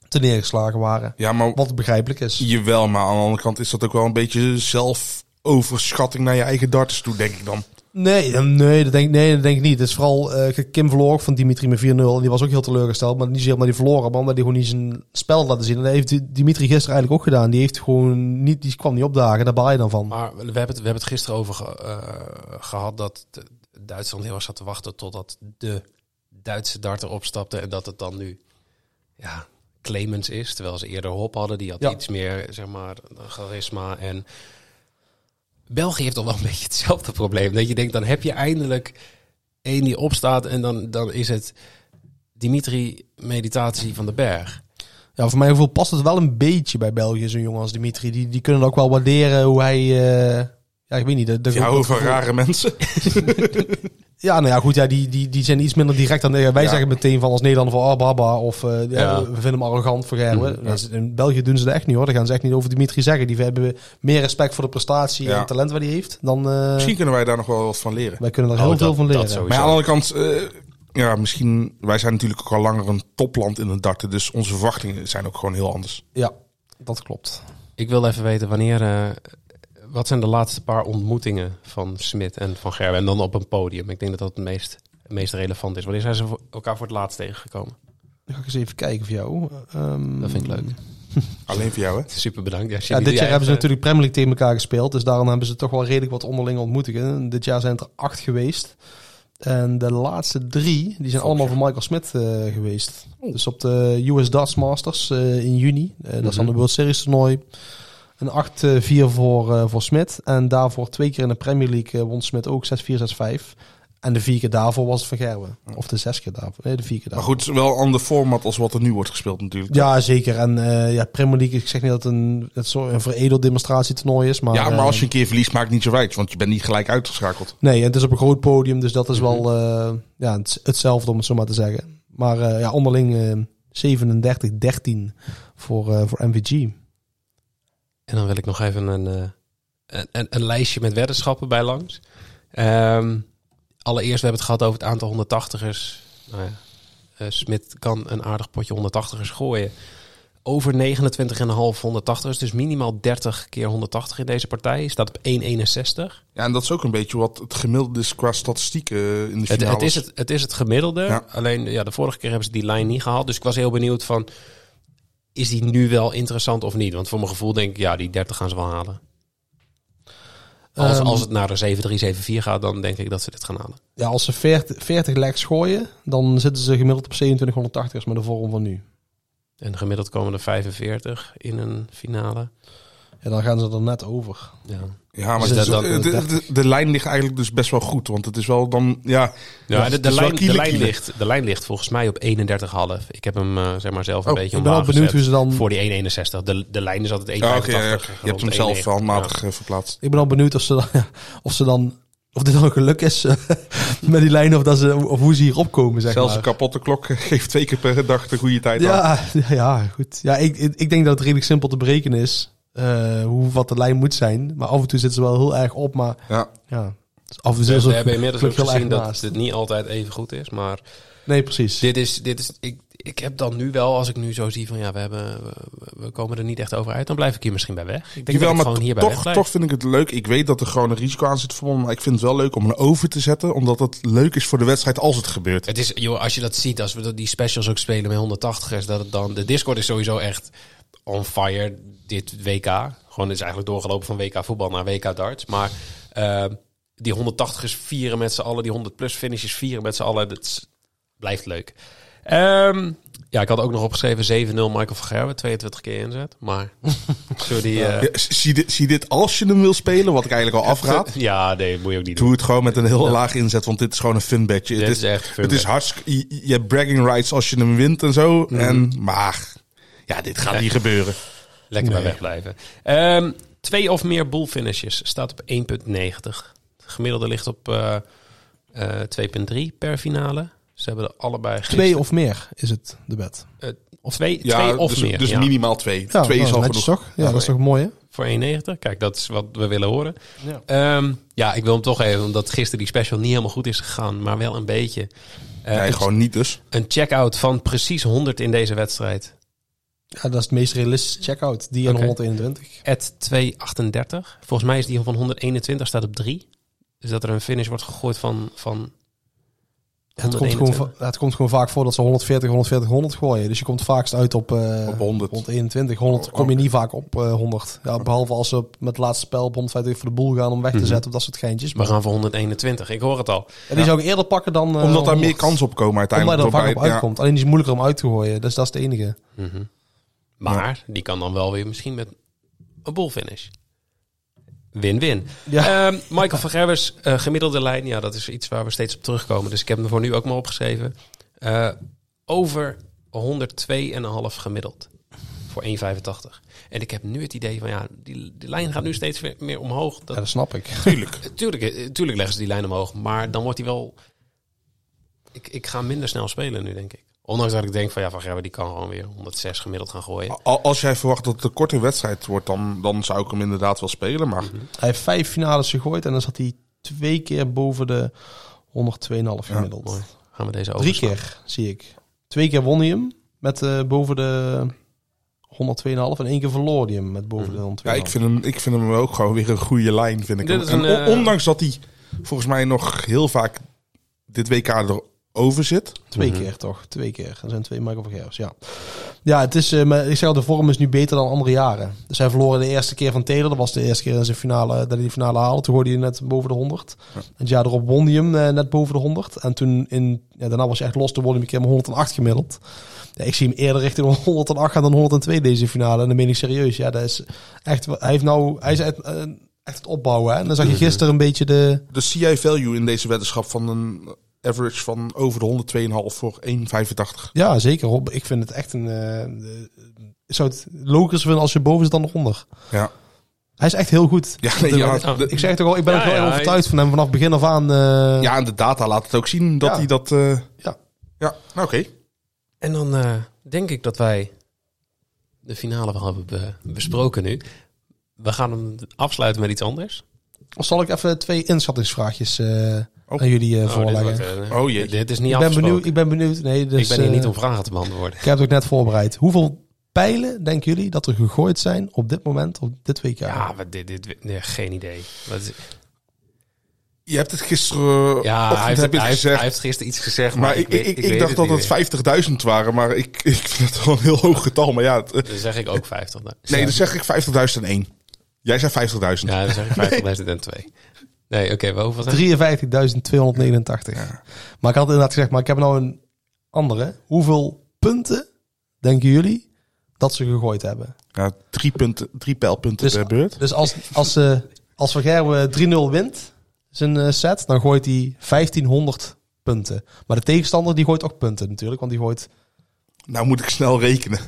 te neergeslagen waren. Ja, maar Wat begrijpelijk is. jawel, maar aan de andere kant is dat ook wel een beetje zelfoverschatting naar je eigen darters toe, denk ik dan. Nee, nee, dat denk, nee, dat denk ik niet. Het is vooral, eh, Kim verloor van Dimitri met 4-0. En die was ook heel teleurgesteld. Maar niet zozeer omdat hij verloren, maar omdat hij gewoon niet zijn spel laten zien. En dat heeft Dimitri gisteren eigenlijk ook gedaan. Die heeft gewoon niet, die kwam niet opdagen. Daar baal je dan van. Maar we hebben het, we hebben het gisteren over ge- eh, gehad dat Duitsland heel erg zat te wachten totdat de Duitse darter opstapte en dat het dan nu ja, Clemens is. Terwijl ze eerder Hop hadden, die had Ja. iets meer zeg maar charisma. En België heeft toch wel een beetje hetzelfde probleem. Dat je denkt, dan heb je eindelijk één die opstaat en dan, dan is het Dimitri Meditatie van de Berg. Ja, voor mijn gevoel past het wel een beetje bij België, zo'n jongen als Dimitri. Die, die kunnen ook wel waarderen hoe hij, eh, Ja, ik weet niet. Dat, dat- Ja, over rare mensen. <laughs> Ja, nou ja, goed. Ja, die, die, die zijn iets minder direct dan... Wij Ja. zeggen meteen van als Nederlander van... Oh, baba. Of eh, ja, Ja. we vinden hem arrogant voor Gerwe. Dat is- In België doen ze dat echt niet hoor. Dan gaan ze echt niet over Dimitri zeggen. Die hebben meer respect voor de prestatie Ja. en talent wat hij heeft. Dan eh, Misschien kunnen wij daar nog wel wat van leren. wij kunnen er Oh, heel dat- veel van leren. Maar aan de andere kant, eh, ja, misschien... Wij zijn natuurlijk ook al langer een topland in het darten. Dus onze verwachtingen zijn ook gewoon heel anders. Ja, dat klopt. Ik wil even weten wanneer. Wat zijn de laatste paar ontmoetingen van Smit en van Gerben? En dan op een podium. Ik denk dat dat het meest, het meest relevant is. Wanneer zijn ze voor- elkaar voor het laatst tegengekomen? Dan ga ik eens even kijken voor jou. Ehm, Dat vind ik leuk. <laughs> Alleen voor jou, hè? Super bedankt. Ja, dit jaar hebben ze natuurlijk Premier League tegen elkaar gespeeld. Dus daarom hebben ze toch wel redelijk wat onderlinge ontmoetingen. Dit jaar zijn het er acht geweest. En de laatste drie, die zijn allemaal voor Michael Smith eh, geweest. Dus op de US Darts Masters eh, in juni. Eh, Dat is dan de World Series toernooi. Een 8-4 voor, eh, voor Smith. En daarvoor twee keer in de Premier League eh, won Smith ook 6-4, 6-5. En de vier keer daarvoor was het van Gerwen. Of de zes keer daarvoor. Nee, de vier keer Maar goed, wel ander format als wat er nu wordt gespeeld natuurlijk. Ja, zeker. En eh, ja, Premier League, ik zeg niet dat het een, het zo een veredeld demonstratietoernooi is. Maar, ja, maar eh, als je een keer verliest, maakt niet zo uit. Want je bent niet gelijk uitgeschakeld. Nee, en het is op een groot podium, dus dat is wel eh, ja, het- hetzelfde om het zo maar te zeggen. Maar eh, ja, onderling eh 37-13 voor, eh, voor MVG. En dan wil ik nog even een, eh, een, een, een lijstje met weddenschappen bij langs. Ehm, allereerst, we hebben het gehad over het aantal 180ers. Nou ja, eh, Smit kan een aardig potje 180ers gooien. Over 29,5 180ers, dus minimaal 30 keer 180 in deze partij. Staat op 1,61. Ja, en dat is ook een beetje wat het gemiddelde is qua statistieken eh, in de Het, finale. het, is het, het is het gemiddelde. Ja. Alleen ja, de vorige keer hebben ze die lijn niet gehaald. Dus ik was heel benieuwd van... Is die nu wel interessant of niet? Want voor mijn gevoel denk ik, ja, die 30 gaan ze wel halen. Als, Ehm, als het naar een 7-3, 7-4 gaat, dan denk ik dat ze dit gaan halen. Ja, als ze 40, 40 legs gooien, dan zitten ze gemiddeld op 2780 met de vorm van nu. En gemiddeld komen er 45 in een finale. Ja, dan gaan ze er net over. Ja, Ja, maar Dus dat- de, de, de, de lijn ligt eigenlijk dus best wel goed. Want het is wel dan, ja... ja de, lijn, de, kiele lijn kiele. ligt, de lijn ligt volgens mij op 31,5. Ik heb hem eh, zeg maar zelf een Oh, beetje Ik ben wel omlaag benieuwd hoe gezet ze dan... voor die 1,61. De, de lijn is altijd 1,85. Ja, ja. je hebt hem zelf 1,90. handmatig Ja. eh, verplaatst. Ik ben al benieuwd of ze dan, of ze dan of dit dan een geluk is eh, <laughs> met die lijn of, dat ze, of hoe ze hier opkomen, zeg Zelfs maar. een kapotte klok <laughs> geeft twee keer per dag de goede tijd aan. Ja, <laughs> ja, ja, goed. Ja, ik, ik ik denk dat het redelijk simpel te berekenen is. Eh, hoe wat de lijn moet zijn. Maar af en toe zitten ze wel heel erg op. Maar Ja. ja, dus af en toe We, zitten we ze hebben inmiddels ook gezien dat naast. het niet altijd even goed is. Maar Nee, precies. dit is, dit is ik, ik heb dan nu wel, als ik nu zo zie van ja, we, hebben, we, we komen er niet echt over uit. Dan blijf ik hier misschien bij weg. Ik denk Jawel, dat ik maar gewoon hierbij toch, toch vind ik het leuk. Ik weet dat er gewoon een risico aan zit verbonden. Maar ik vind het wel leuk om een over te zetten. Omdat het leuk is voor de wedstrijd als het gebeurt. Het is, joh, als je dat ziet, als we die specials ook spelen met 180 is dat het dan. De Discord is sowieso echt on fire dit WK. Gewoon is eigenlijk doorgelopen van WK voetbal naar WK darts. Maar eh, die 180ers vieren met z'n allen, die 100 plus finishes vieren met z'n allen. Dat blijft leuk. Ehm, ja, ik had ook nog opgeschreven 7-0 Michael van Gerwen, 22 keer inzet. Maar <laughs> die. eh, Ja, zie, dit, zie dit als je hem wil spelen, wat ik eigenlijk al afraad. <laughs> ja, nee, moet je ook niet doen. Doe het gewoon met een heel laag inzet, want dit is gewoon een fun bedje. Dit Het is echt fun Het is hartstikke... Je, je hebt bragging rights als je hem wint en zo. Mhm. En, maar ja, dit gaat niet gebeuren. Lekker bij Nee. wegblijven. Ehm, twee of meer bull finishes staat op 1,90. Gemiddelde ligt op eh, eh, 2,3 per finale. Ze hebben er allebei Twee of meer is het, de bed. of twee, Ja, twee of dus, meer. dus ja. minimaal twee. Ja, twee dat is al genoeg. toch? Ja, dat is toch mooi, hè? Voor 1,90. Kijk, dat is wat we willen horen. Ja. Ehm, ja, ik wil hem toch even, omdat gisteren die special niet helemaal goed is gegaan, maar wel een beetje. Eh, Nee, gewoon niet dus. een check-out van precies 100 in deze wedstrijd. Ja, dat is het meest realistische checkout. Die Oké. 121. At 238. Volgens mij is die van 121 staat op 3. Dus dat er een finish wordt gegooid van, van het, komt gewoon, 121. va- het komt gewoon vaak voor dat ze 140, 140, 100 gooien. Dus je komt vaakst uit op, eh, Op 100. 121. 100 Oh, kom je niet vaak op eh, 100. Ja, behalve als ze op- met het laatste spel op 150 voor de boel gaan om weg te Mhm. zetten. Of dat soort geintjes. We Maar gaan voor 121. Ik hoor het al. ja, die zou ik eerder pakken dan eh, Omdat daar 100. meer kans op komen Omdat uiteindelijk. er vaak op ja. uitkomt. Alleen die is moeilijker om uit te gooien. Dus dat is het enige. Mhm. Maar die kan dan wel weer misschien met een bull finish. Win-win. Ja. Ehm, Michael van Gerwers, eh, gemiddelde lijn. Ja, dat is iets waar we steeds op terugkomen. Dus ik heb hem voor nu ook maar opgeschreven. Eh, over 102,5 gemiddeld. voor 1,85. En ik heb nu het idee van ja, die, die lijn gaat nu steeds weer meer omhoog. Dat, Ja, dat snap ik. Tuurlijk. tuurlijk, eh, tuurlijk leggen ze die lijn omhoog, maar dan wordt hij wel... Ik, ik ga minder snel spelen nu, denk ik. Ondanks dat ik denk van ja, Van Gerwen die kan gewoon weer 106 gemiddeld gaan gooien. Al- Als jij verwacht dat het een korte wedstrijd wordt, dan, dan zou ik hem inderdaad wel spelen. Maar Hij heeft vijf finales gegooid en dan zat hij twee keer boven de 102,5 gemiddeld. Gaan we deze Drie overslaan. keer, zie ik. Twee keer won hij hem met eh, boven de 102,5 en één keer verloor hij hem met boven de 102,5. ja, ik vind, hem, ik vind hem ook gewoon weer een goede lijn. Vind ik Dit hem. is En een, eh, ondanks dat hij volgens mij nog heel vaak dit WK erover zit. Twee keer toch? Twee keer. Er zijn twee Michael van ja. Ja, het is, eh, maar ik zeg al, de vorm is nu beter dan andere jaren. Dus hij verloor de eerste keer van Taylor. Dat was de eerste keer in zijn finale, dat hij de finale haalde. Toen hoorde hij net boven de 100. En het jaar erop won hij hem eh, net boven de 100. En toen, in, ja, daarna was hij echt los. Toen won hij een keer met 108 gemiddeld. Ja, ik zie hem eerder richting 108 gaan dan 102 deze finale. En dan ben ik serieus. Ja, dat is echt, hij heeft nou, hij is echt, eh, echt het opbouwen. Hè? En dan zag je gisteren een beetje de, Dus zie jij value in deze weddenschap van een average van over de 102,5 voor 1,85? Ja, zeker. Rob. Ik vind het echt een. ik zou het logisch vinden als je boven zit dan nog onder. Ja. Hij is echt heel goed. Ja, nee, ja, de, Ik zeg toch al, ik ben Ja, ook wel ja, overtuigd van hem vanaf begin af aan. eh, ja, en de data laat het ook zien dat Ja. hij dat... eh, Ja. Ja, nou oké. En dan eh, denk ik dat wij de finale wel hebben be- besproken nu. We gaan hem afsluiten met iets anders. Of zal ik even twee inschattingsvraagjes. Aan jullie eh, Oh, dit, voorleggen? wordt, eh, Oh, jee. Dit is niet ik, ben benieuwd, ik ben benieuwd. Nee, dus, ik ben hier eh, niet om vragen te beantwoorden. Ik heb het ook net voorbereid. Hoeveel pijlen denken jullie dat er gegooid zijn op dit moment, op dit WK? Ja, maar dit, dit, nee, geen idee. Wat is- Je hebt het gisteren ja, hij heeft, heb je hij, het heeft, gezegd. hij heeft gisteren iets gezegd, maar, maar ik, ik, dacht dat het meer. 50.000 waren, maar ik, ik vind het wel een heel hoog getal. Maar ja, het, eh, Dan zeg ik ook 50. dan. nee, dan zeg ik 50.001. Jij zei 50.000. Ja, dan zeg ik 50.002. <laughs> Nee, oké, wel hoeveel zijn 53.289. Maar ik had inderdaad gezegd, maar ik heb nou een andere. Hoeveel punten denken jullie dat ze gegooid hebben? Ja, drie, punten, drie pijlpunten Dus- per beurt. Dus als, als, uh, als Van Gerwen 3-0 wint, zijn eh, set, dan gooit hij 1500 punten. Maar de tegenstander die gooit ook punten natuurlijk, want die gooit... Nou moet ik snel rekenen.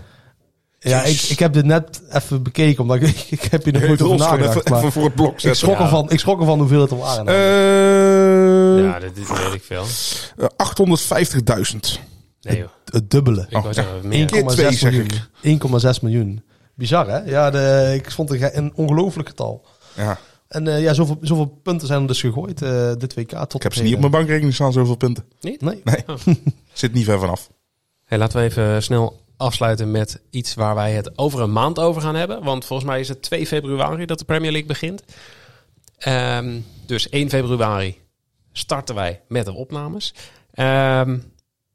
Ja, ik, ik heb dit net even bekeken, omdat ik, <laughs> ik heb hier nog nooit over nagedacht. even, maar even voor het blok ik, schrok Ja. ervan, ik schrok ervan hoeveel het er waren. Eh, Ja, dit weet ik veel. eh, 850.000. Nee joh. het dubbele. Ik Oh, zeggen, meer. Keer twee, 1,6 zeg miljoen. 1,6 miljoen. Bizar, hè? Ja, de, ik vond het een, ongelooflijk getal. Ja, En eh, ja, zoveel, zoveel punten zijn er dus gegooid eh, dit WK tot ik heb ze niet op mijn bankrekening staan, zoveel punten. Niet? Nee. Nee, <laughs> zit niet ver vanaf. Hey, laten we even snel afsluiten met iets waar wij het over een maand over gaan hebben. Want volgens mij is het 2 februari dat de Premier League begint. Ehm, dus 1 februari starten wij met de opnames. Ehm,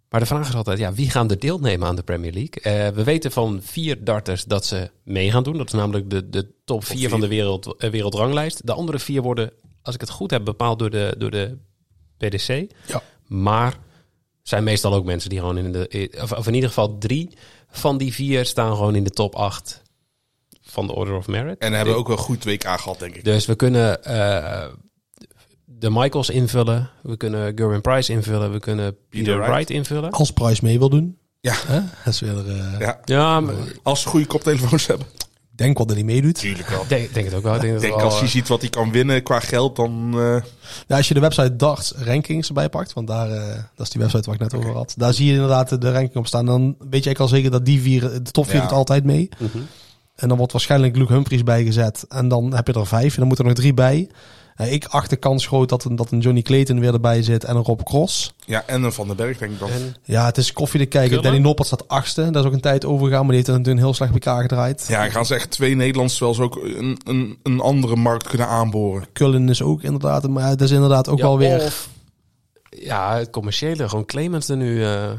maar de vraag is altijd, ja, wie gaan er deelnemen aan de Premier League? Eh, we weten van vier darters dat ze mee gaan doen. Dat is namelijk de, de top vier vier. van de wereld, eh, wereldranglijst. De andere vier worden, als ik het goed heb, bepaald door de, door de PDC. Ja. Maar zijn meestal ook mensen die gewoon in de... Of, of in ieder geval drie van die vier staan gewoon in de top acht van de Order of Merit. En hebben ook wel goed WK gehad, denk ik. Dus we kunnen eh, de Michaels invullen. We kunnen Gerwin Price invullen. We kunnen Peter, Peter Wright. Wright. invullen. Als Price mee wil doen. Ja. Hè? Dat is weer... eh, Ja. Ja, maar Als ze goede koptelefoons hebben. Denk wel dat hij meedoet. Tuurlijk wel. ik denk, denk het ook wel. Ik denk, Ik dat denk het als je ziet wat hij kan winnen qua geld, dan... eh, Ja, als je de website Darts Rankings erbij pakt, want daar, eh, dat is die website waar ik net over had. Daar zie je inderdaad de, ranking op staan. Dan weet je eigenlijk al zeker dat die vier, de top vier Ja. doet altijd mee. eh, mhm. En dan wordt waarschijnlijk Luke Humphries bijgezet. En dan heb je er vijf. En dan moeten er nog drie bij. Eh, ik acht de kans groot dat een, dat een Johnny Clayton weer erbij zit. En een Rob Cross. ja, en een Van den Berg, denk ik dan. En Ja, het is koffie te kijken. Kullen? Danny Noppert staat achtste. Daar is ook een tijd overgegaan. Maar die heeft er natuurlijk een heel slecht BK gedraaid. Ja, ik gaan ze echt twee Nederlanders terwijl ze ook een, een, een andere markt kunnen aanboren. Kullen is ook inderdaad. Maar het is inderdaad ook ja, wel weer... of- ja, het commerciële. Gewoon Clemens er nu... eh,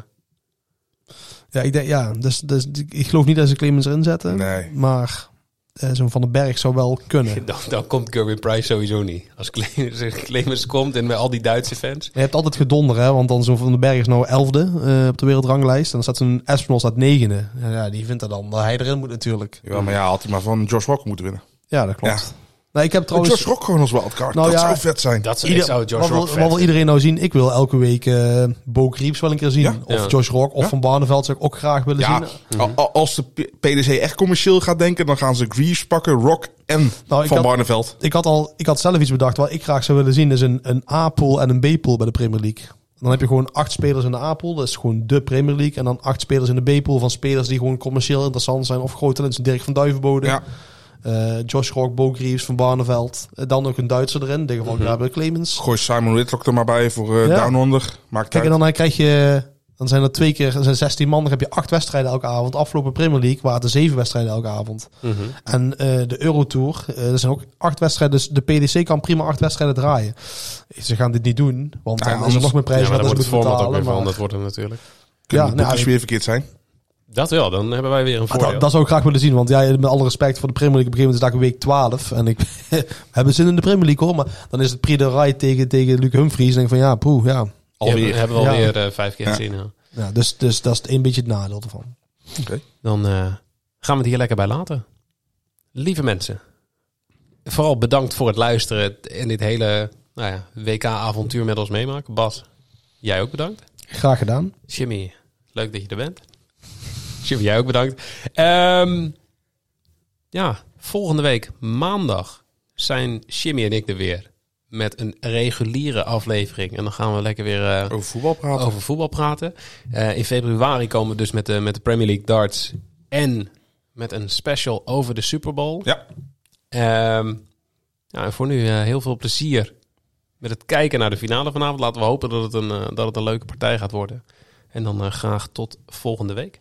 Ja, ik, denk, ja dus, dus, ik geloof niet dat ze Clemens erin zetten. Nee. Maar eh, zo'n Van den Berg zou wel kunnen. <laughs> dan, dan komt Gerwin Price sowieso niet. Als Clemens, <laughs> Clemens komt en met al die Duitse fans. Je hebt altijd gedonder, hè? Want dan zo'n Van den Berg is nou elfde eh, op de wereldranglijst. En dan staat zo'n Espinol staat negende. Ja, ja, die vindt er dan dat hij erin moet natuurlijk. Ja, maar ja, had hij maar van Josh Walker moeten winnen. Ja, dat klopt. Nou, ik heb trouwens... Josh Rock gewoon als wildcard. Nou dat ja, zou vet zijn. Dat Ieder- ik zou Josh wat, wil, Rock wat wil iedereen nou zien? Ik wil elke week eh Bo Creeps wel een keer zien. Ja. Of Ja. Josh Rock of Ja. Van Barneveld zou ik ook graag willen ja, zien. als de PDC echt commercieel gaat denken, dan gaan ze Greaves pakken, Rock en Nou, ik Van had- Barneveld. Ik had, al, ik had zelf iets bedacht. Wat ik graag zou willen zien is een, een A-pool en een B-pool bij de Premier League. Dan heb je gewoon acht spelers in de A-pool. Dat is gewoon de Premier League. En dan acht spelers in de B-pool van spelers die gewoon commercieel interessant zijn. Of groot talent. Dirk van Duivenbode. Ja. Eh, Josh Rock, Bo Greaves, Van Barneveld. Eh, dan ook een Duitser erin. In dit geval Gabriel Clemens. Gooi Simon Whitlock er maar bij voor eh Ja. Down Under. Maakt Kijk, uit. en dan krijg je... Dan zijn er twee keer, er zijn 16 man, dan heb je acht wedstrijden elke avond. Afgelopen Premier League waren er zeven wedstrijden elke avond. Mhm. En eh, de Eurotour, er zijn ook acht wedstrijden. Dus de PDC kan prima acht wedstrijden draaien. Ze gaan dit niet doen, want Ja, dan is er anders- nog meer Ja, prijzen maar wat dan wordt het moeten format ook weer veranderd worden natuurlijk. Kunnen Ja, de nou, weer verkeerd zijn. Dat wel, dan hebben wij weer een voordeel. dat, dat zou ik graag willen zien, want ja, met alle respect voor de Premier League, op een gegeven moment is het week 12. En ik, we hebben zin in de Premier League hoor, maar dan is het Prix de Rai tegen, tegen Luc Humphries. En denk van ja, poeh, ja. Alweer. Hebben we alweer eh, vijf keer gezien. ja. ja dus, dus dat is een beetje het nadeel ervan. Dan eh, gaan we het hier lekker bij laten. Lieve mensen, vooral bedankt voor het luisteren en dit hele nou ja, WK-avontuur met ons meemaken. Bas, jij ook bedankt. Graag gedaan. Jimmy, leuk dat je er bent. Jimmy, jij ook bedankt. Ehm, ja, volgende week maandag zijn Jimmy en ik er weer met een reguliere aflevering. En dan gaan we lekker weer eh, Over voetbal praten. over voetbal praten. Eh, in februari komen we dus met de, met de Premier League darts en met een special over de Super Bowl. Ja. Ehm, ja, en voor nu eh, heel veel plezier met het kijken naar de finale vanavond. Laten we hopen dat het een, dat het een leuke partij gaat worden. En dan graag tot volgende week.